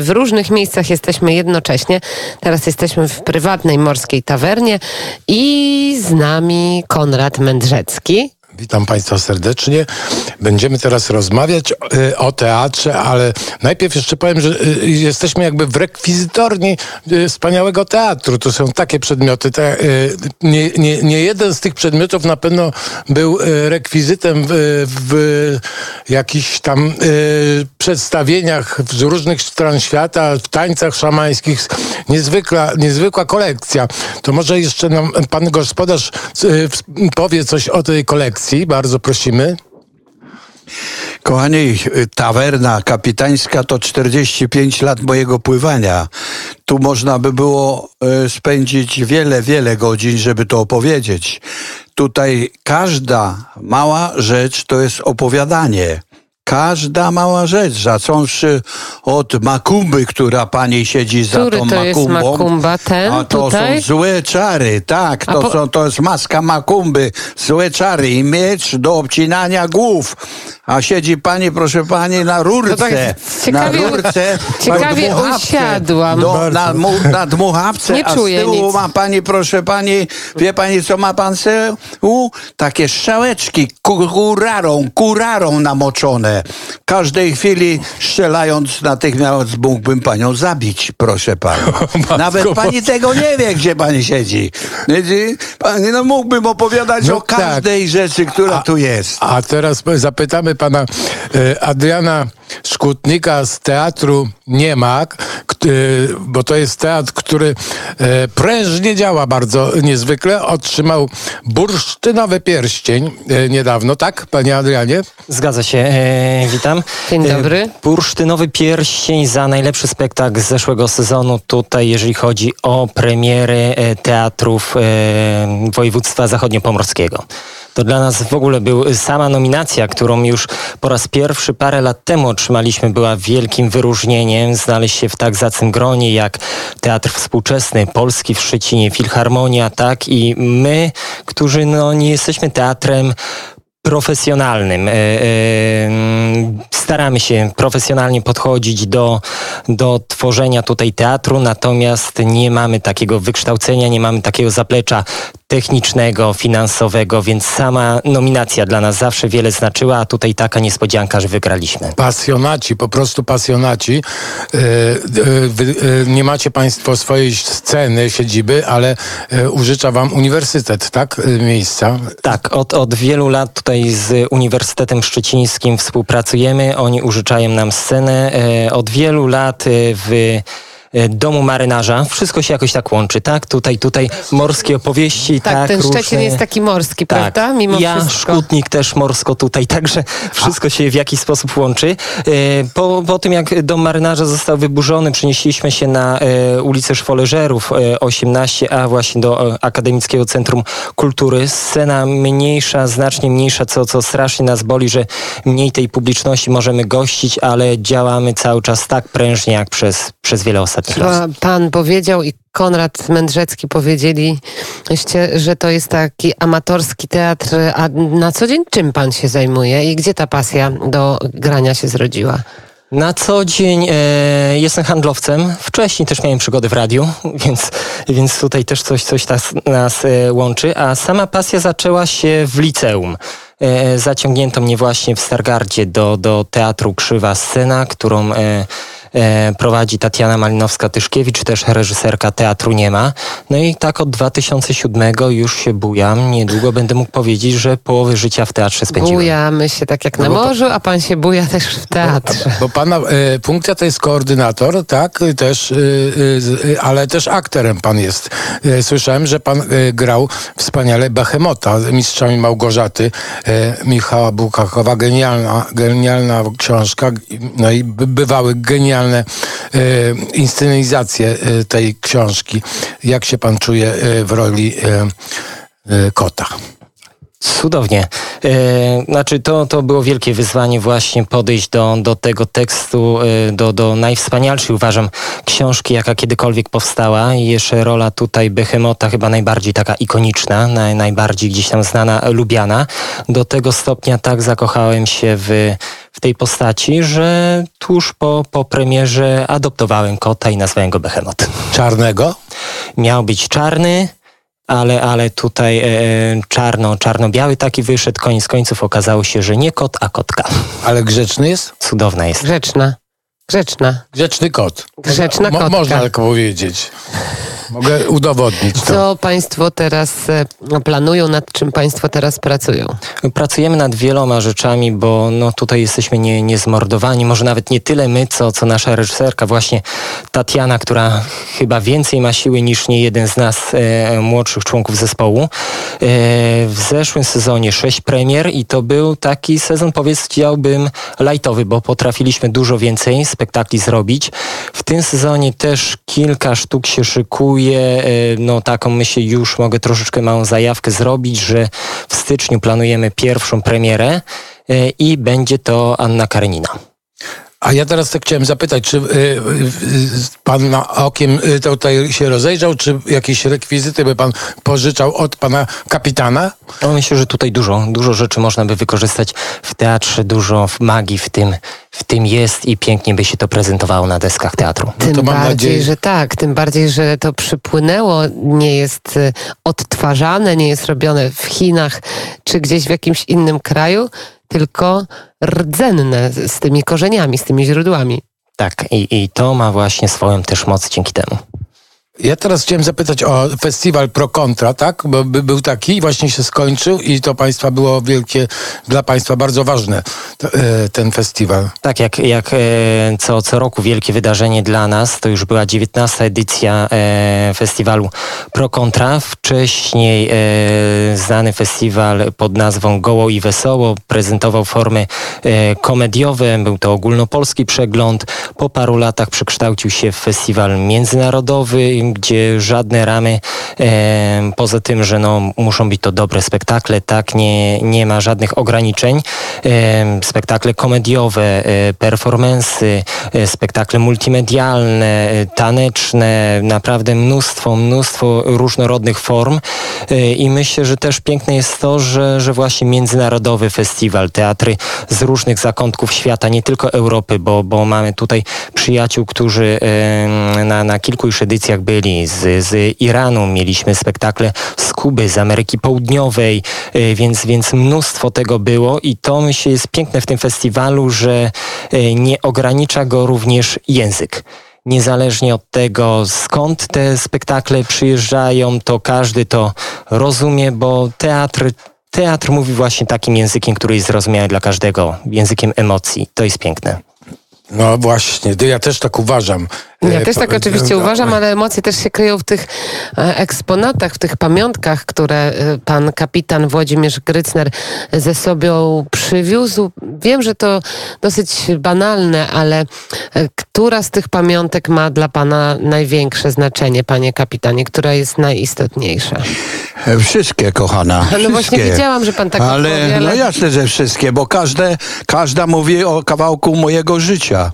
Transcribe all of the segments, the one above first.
W różnych miejscach jesteśmy jednocześnie. Teraz jesteśmy w prywatnej morskiej tawernie i z nami Konrad Mędrzecki. Witam Państwa serdecznie. Będziemy teraz rozmawiać y, o teatrze, ale najpierw jeszcze powiem, że y, jesteśmy jakby w rekwizytorni y, wspaniałego teatru. To są takie przedmioty. Nie, nie, nie jeden z tych przedmiotów na pewno był rekwizytem w, w jakichś tam przedstawieniach z różnych stron świata, w tańcach szamańskich. Niezwykła, niezwykła kolekcja. To może jeszcze nam pan gospodarz powie coś o tej kolekcji bardzo prosimy. Kochani, tawerna kapitańska to 45 lat mojego pływania. Tu można by było e, spędzić wiele, wiele godzin, żeby to opowiedzieć. Tutaj każda mała rzecz to jest opowiadanie. Każda mała rzecz, zacząwszy od makumby, która pani siedzi za Który tą to makumbą. jest makumba? Ten A to tutaj? są złe czary, tak, to, po- są, to jest maska makumby, złe czary i miecz do obcinania głów. A siedzi pani, proszę pani, na rurce. tak ciekawie- na rurce. ciekawie na dmuchawce, usiadłam. Do, na, mu, na dmuchawce, Nie a czuję z tyłu nic. ma pani, proszę pani, wie pani co ma pan z tyłu? Takie strzałeczki ku- kurarą, kurarą namoczone. Każdej chwili strzelając natychmiast mógłbym panią zabić, proszę pani. Nawet pani tego nie wie, gdzie pani siedzi. Pani, no mógłbym opowiadać No o tak. każdej rzeczy, która tu jest. A teraz zapytamy pana e, Adriana Szkutnika z teatru Niemak, bo to jest teatr, który e, prężnie działa bardzo niezwykle. Otrzymał bursztynowy pierścień e, niedawno, tak, panie Adrianie? Zgadza się, e, witam. Dzień dobry. E, bursztynowy pierścień za najlepszy spektakl z zeszłego sezonu tutaj, jeżeli chodzi o premiery e, teatrów e, województwa zachodniopomorskiego. To dla nas w ogóle był sama nominacja, którą już po raz pierwszy parę lat temu otrzymaliśmy, była wielkim wyróżnieniem. Znaleźć się w tak zacnym gronie jak Teatr Współczesny, Polski w Szczecinie, Filharmonia, tak? I my, którzy no, nie jesteśmy teatrem profesjonalnym. E, e, Staramy się profesjonalnie podchodzić do, do tworzenia tutaj teatru, natomiast nie mamy takiego wykształcenia, nie mamy takiego zaplecza technicznego, finansowego, więc sama nominacja dla nas zawsze wiele znaczyła, a tutaj taka niespodzianka, że wygraliśmy. Pasjonaci, po prostu pasjonaci. E, nie macie państwo swojej sceny, siedziby, ale użycza wam uniwersytet, tak? Miejsca. Tak, od, od wielu lat tutaj z Uniwersytetem Szczecińskim współpracujemy. Oni użyczają nam scenę. E, od wielu lat e, w Domu Marynarza. Wszystko się jakoś tak łączy, tak? Tutaj, tutaj morskie opowieści, Tak, tak, ten różne... Szczecin jest taki morski, Tak. prawda? Mimo ja, wszystko. Szkutnik też morsko tutaj, także wszystko się w jakiś sposób łączy. E, Po, po tym, jak Dom Marynarza został wyburzony, przenieśliśmy się na e, ulicę Szwoleżerów e, 18a, właśnie do e, Akademickiego Centrum Kultury. Scena mniejsza, znacznie mniejsza, co, co strasznie nas boli, że mniej tej publiczności możemy gościć, ale działamy cały czas tak prężnie, jak przez, przez wiele ostatnich Pan powiedział i Konrad Mędrzecki powiedzieli, że to jest taki amatorski teatr, a na co dzień czym pan się zajmuje i gdzie ta pasja do grania się zrodziła? Na co dzień e, jestem handlowcem. Wcześniej też miałem przygody w radiu, więc, więc tutaj też coś, coś nas, nas e, łączy. A sama pasja zaczęła się w liceum. E, zaciągnięto mnie właśnie w Stargardzie do, do teatru Krzywa Scena, którą e, prowadzi Tatiana Malinowska-Tyszkiewicz, też reżyserka Teatru Nie ma. No i tak od 2007 już się bujam. Niedługo będę mógł powiedzieć, że połowę życia w teatrze spędziłem. Bujamy się tak jak na No bo morzu, a pan się buja też w teatrze. Bo pana e, funkcja to jest koordynator, tak? Też, e, e, e, ale też aktorem pan jest. E, słyszałem, że pan e, grał wspaniale Behemota, mistrzami Małgorzaty e, Michała Bukakowa. Genialna, genialna książka. No i by, bywały genialne e, inscenizacje e, tej książki. Jak się pan czuje e, w roli kota? Cudownie. Znaczy, to, to było wielkie wyzwanie właśnie podejść do, do tego tekstu, do, do najwspanialszej, uważam, książki, jaka kiedykolwiek powstała. I jeszcze rola tutaj Behemota chyba najbardziej taka ikoniczna, naj, najbardziej gdzieś tam znana, lubiana. Do tego stopnia tak zakochałem się w, w tej postaci, że tuż po, po premierze adoptowałem kota i nazwałem go Behemoth. Czarnego? Miał być czarny, ale, ale tutaj e, czarno, czarno-biały taki wyszedł. Koniec końców okazało się, że nie kot, a kotka. Ale grzeczny jest? Cudowna jest. Grzeczna. Grzeczna. Grzeczny kot. Grzeczna Mo- kotka. Można tak powiedzieć. Mogę udowodnić to. Co Państwo teraz e, planują, nad czym Państwo teraz pracują? Pracujemy nad wieloma rzeczami, bo no, tutaj jesteśmy nie, niezmordowani. Może nawet nie tyle my, co, co nasza reżyserka, właśnie Tatiana, która chyba więcej ma siły niż nie jeden z nas e, młodszych członków zespołu. E, w zeszłym sezonie sześć premier i to był taki sezon, powiedziałbym, lightowy, bo potrafiliśmy dużo więcej spektakli zrobić. W tym sezonie też kilka sztuk się szykuje. E, no taką myślę już mogę troszeczkę małą zajawkę zrobić, że w styczniu planujemy pierwszą premierę e, i będzie to Anna Karenina. A ja teraz tak chciałem zapytać, czy y, y, y, pan na okiem y, tutaj się rozejrzał, czy jakieś rekwizyty by pan pożyczał od pana kapitana? No, myślę, że tutaj dużo, dużo rzeczy można by wykorzystać w teatrze, dużo w magii w tym, w tym jest i pięknie by się to prezentowało na deskach teatru. Tym to mam bardziej, nadzieję- że tak, tym bardziej, że to przypłynęło, nie jest y, odtwarzane, nie jest robione w Chinach czy gdzieś w jakimś innym kraju, tylko rdzenne z tymi korzeniami, z tymi źródłami. Tak, i, i to ma właśnie swoją też moc dzięki temu. Ja teraz chciałem zapytać o festiwal Pro Contra, tak? Bo by, był taki, właśnie się skończył i to państwa było wielkie, dla państwa bardzo ważne, e, ten festiwal. Tak, jak, jak e, co, co roku wielkie wydarzenie dla nas, to już była 19 edycja e, festiwalu Pro Contra. Wcześniej znany festiwal pod nazwą Goło i Wesoło prezentował formy komediowe, był to ogólnopolski przegląd. Po paru latach przekształcił się w festiwal międzynarodowy, gdzie żadne ramy, e, poza tym, że no, muszą być to dobre spektakle, tak, nie, nie ma żadnych ograniczeń. E, spektakle komediowe, e, performensy, e, spektakle multimedialne, e, taneczne, naprawdę mnóstwo, mnóstwo różnorodnych form E, i myślę, że też piękne jest to, że, że właśnie międzynarodowy festiwal, teatry z różnych zakątków świata, nie tylko Europy, bo, bo mamy tutaj przyjaciół, którzy na, na kilku już edycjach byli z, z Iranu, mieliśmy spektakle z Kuby, z Ameryki Południowej, e, więc, więc mnóstwo tego było i to myślę jest piękne w tym festiwalu, że e, nie ogranicza go również język. Niezależnie od tego, skąd te spektakle przyjeżdżają, to każdy to rozumie, bo teatr, teatr mówi właśnie takim językiem, który jest zrozumiały dla każdego, językiem emocji. To jest piękne. No właśnie, ja też tak uważam. Ja też tak oczywiście uważam, ale emocje też się kryją w tych e, eksponatach, w tych pamiątkach, które e, pan kapitan Włodzimierz Grycner ze sobą przywiózł. Wiem, że to dosyć banalne, ale e, która z tych pamiątek ma dla pana największe znaczenie, panie kapitanie? Która jest najistotniejsza? Wszystkie, kochana. No Wszystkie. właśnie wiedziałam, że pan tak ale, ale- No jasne, że wszystkie, bo każde, każda mówi o kawałku mojego życia.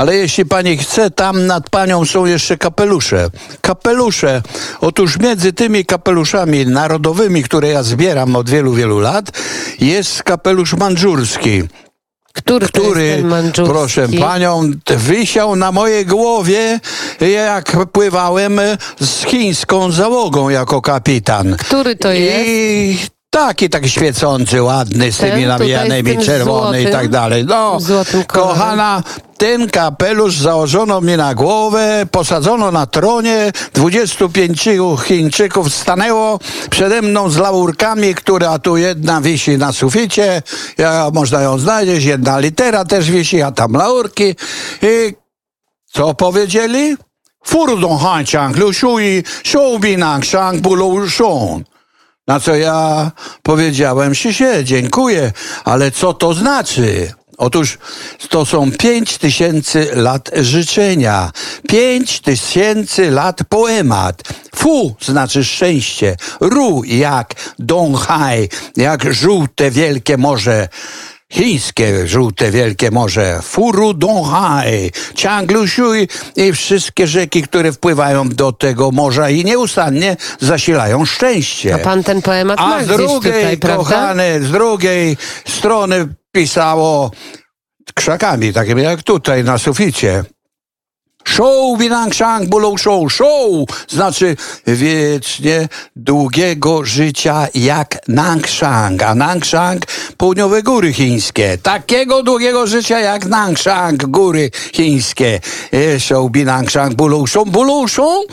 Ale jeśli pani chce, tam nad panią są jeszcze kapelusze. Kapelusze. Otóż między tymi kapeluszami narodowymi, które ja zbieram od wielu, wielu lat, jest kapelusz mandżurski. Który, który, proszę panią, wisiał na mojej głowie, jak pływałem z chińską załogą jako kapitan. Który to jest? I taki, taki świecący, ładny, z tymi nawijanymi, czerwony i tak dalej. No, kochana, ten kapelusz założono mi na głowę, posadzono na tronie, 25 Chińczyków stanęło przede mną z laurkami, która tu jedna wisi na suficie, ja, można ją znaleźć, jedna litera też wisi, a tam laurki. I co powiedzieli? Furdong han chang lu shui, shoubi nang shang bu lu shong. Na co ja powiedziałem, się, dziękuję, ale co to znaczy? Otóż to są pięć tysięcy lat życzenia, pięć tysięcy lat poemat. Fu znaczy szczęście, ru jak Donghai, jak żółte wielkie morze. Chińskie żółte wielkie morze, Furu Donghai, Cianglushui i wszystkie rzeki, które wpływają do tego morza i nieustannie zasilają szczęście. A pan ten poemat ma A z gdzieś drugiej, tutaj, kochane, z drugiej strony pisało krzakami, takimi jak tutaj na suficie. Show, binang shang, bulą show, show, znaczy wiecznie długiego życia jak Nangshang, a Nangshang południowe góry chińskie. Takiego długiego życia jak Nangshang, góry chińskie. E, Show, binang shang, bulą show, bulą show,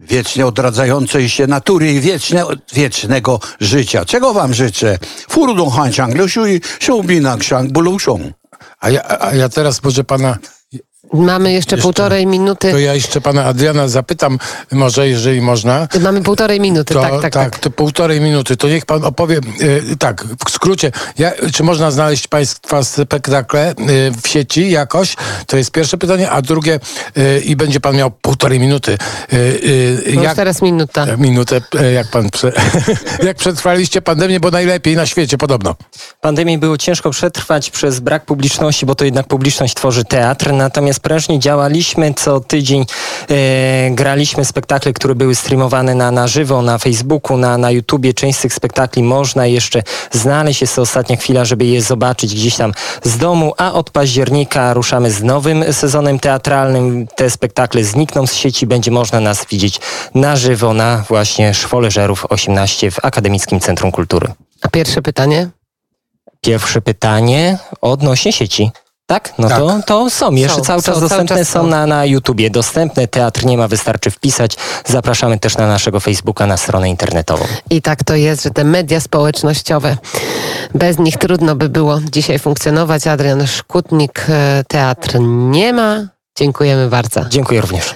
wiecznie odradzającej się natury i wieczne, wiecznego życia. Czego wam życzę? Liushui, show, binang shang, bulą show. A ja, a ja teraz może pana Mamy jeszcze, Jeszcze. półtorej minuty. To ja jeszcze pana Adriana zapytam, może jeżeli można. Mamy półtorej minuty, To, tak, tak, tak. to półtorej minuty. To niech pan opowie, e, tak, w skrócie, ja, czy można znaleźć państwa spektakle e, w sieci jakoś? To jest pierwsze pytanie, a drugie, e, i będzie pan miał półtorej minuty. Bo już teraz minuta. Minutę, jak pan, prze, jak przetrwaliście pandemię, bo najlepiej na świecie podobno. Pandemii było ciężko przetrwać przez brak publiczności, bo to jednak publiczność tworzy teatr. Natomiast prężnie działaliśmy co tydzień. E, graliśmy spektakle, które były streamowane na, na żywo, na Facebooku, na, na YouTubie. Część z tych spektakli można jeszcze znaleźć. Jest to ostatnia chwila, żeby je zobaczyć gdzieś tam z domu. A od października ruszamy z nowym sezonem teatralnym. Te spektakle znikną z sieci. Będzie można nas widzieć na żywo na właśnie Szwole Żerów 18 w Akademickim Centrum Kultury. A pierwsze pytanie? Pierwsze pytanie odnośnie sieci. Tak? No Tak. To, to są. Jeszcze Są, cały czas są, cały dostępne czas są są. na, na YouTubie. Dostępne. Teatr nie ma, wystarczy wpisać. Zapraszamy też na naszego Facebooka, na stronę internetową. I tak to jest, że te media społecznościowe, bez nich trudno by było dzisiaj funkcjonować. Adrian Szkutnik, e, teatr nie ma. Dziękujemy bardzo. Dziękuję również.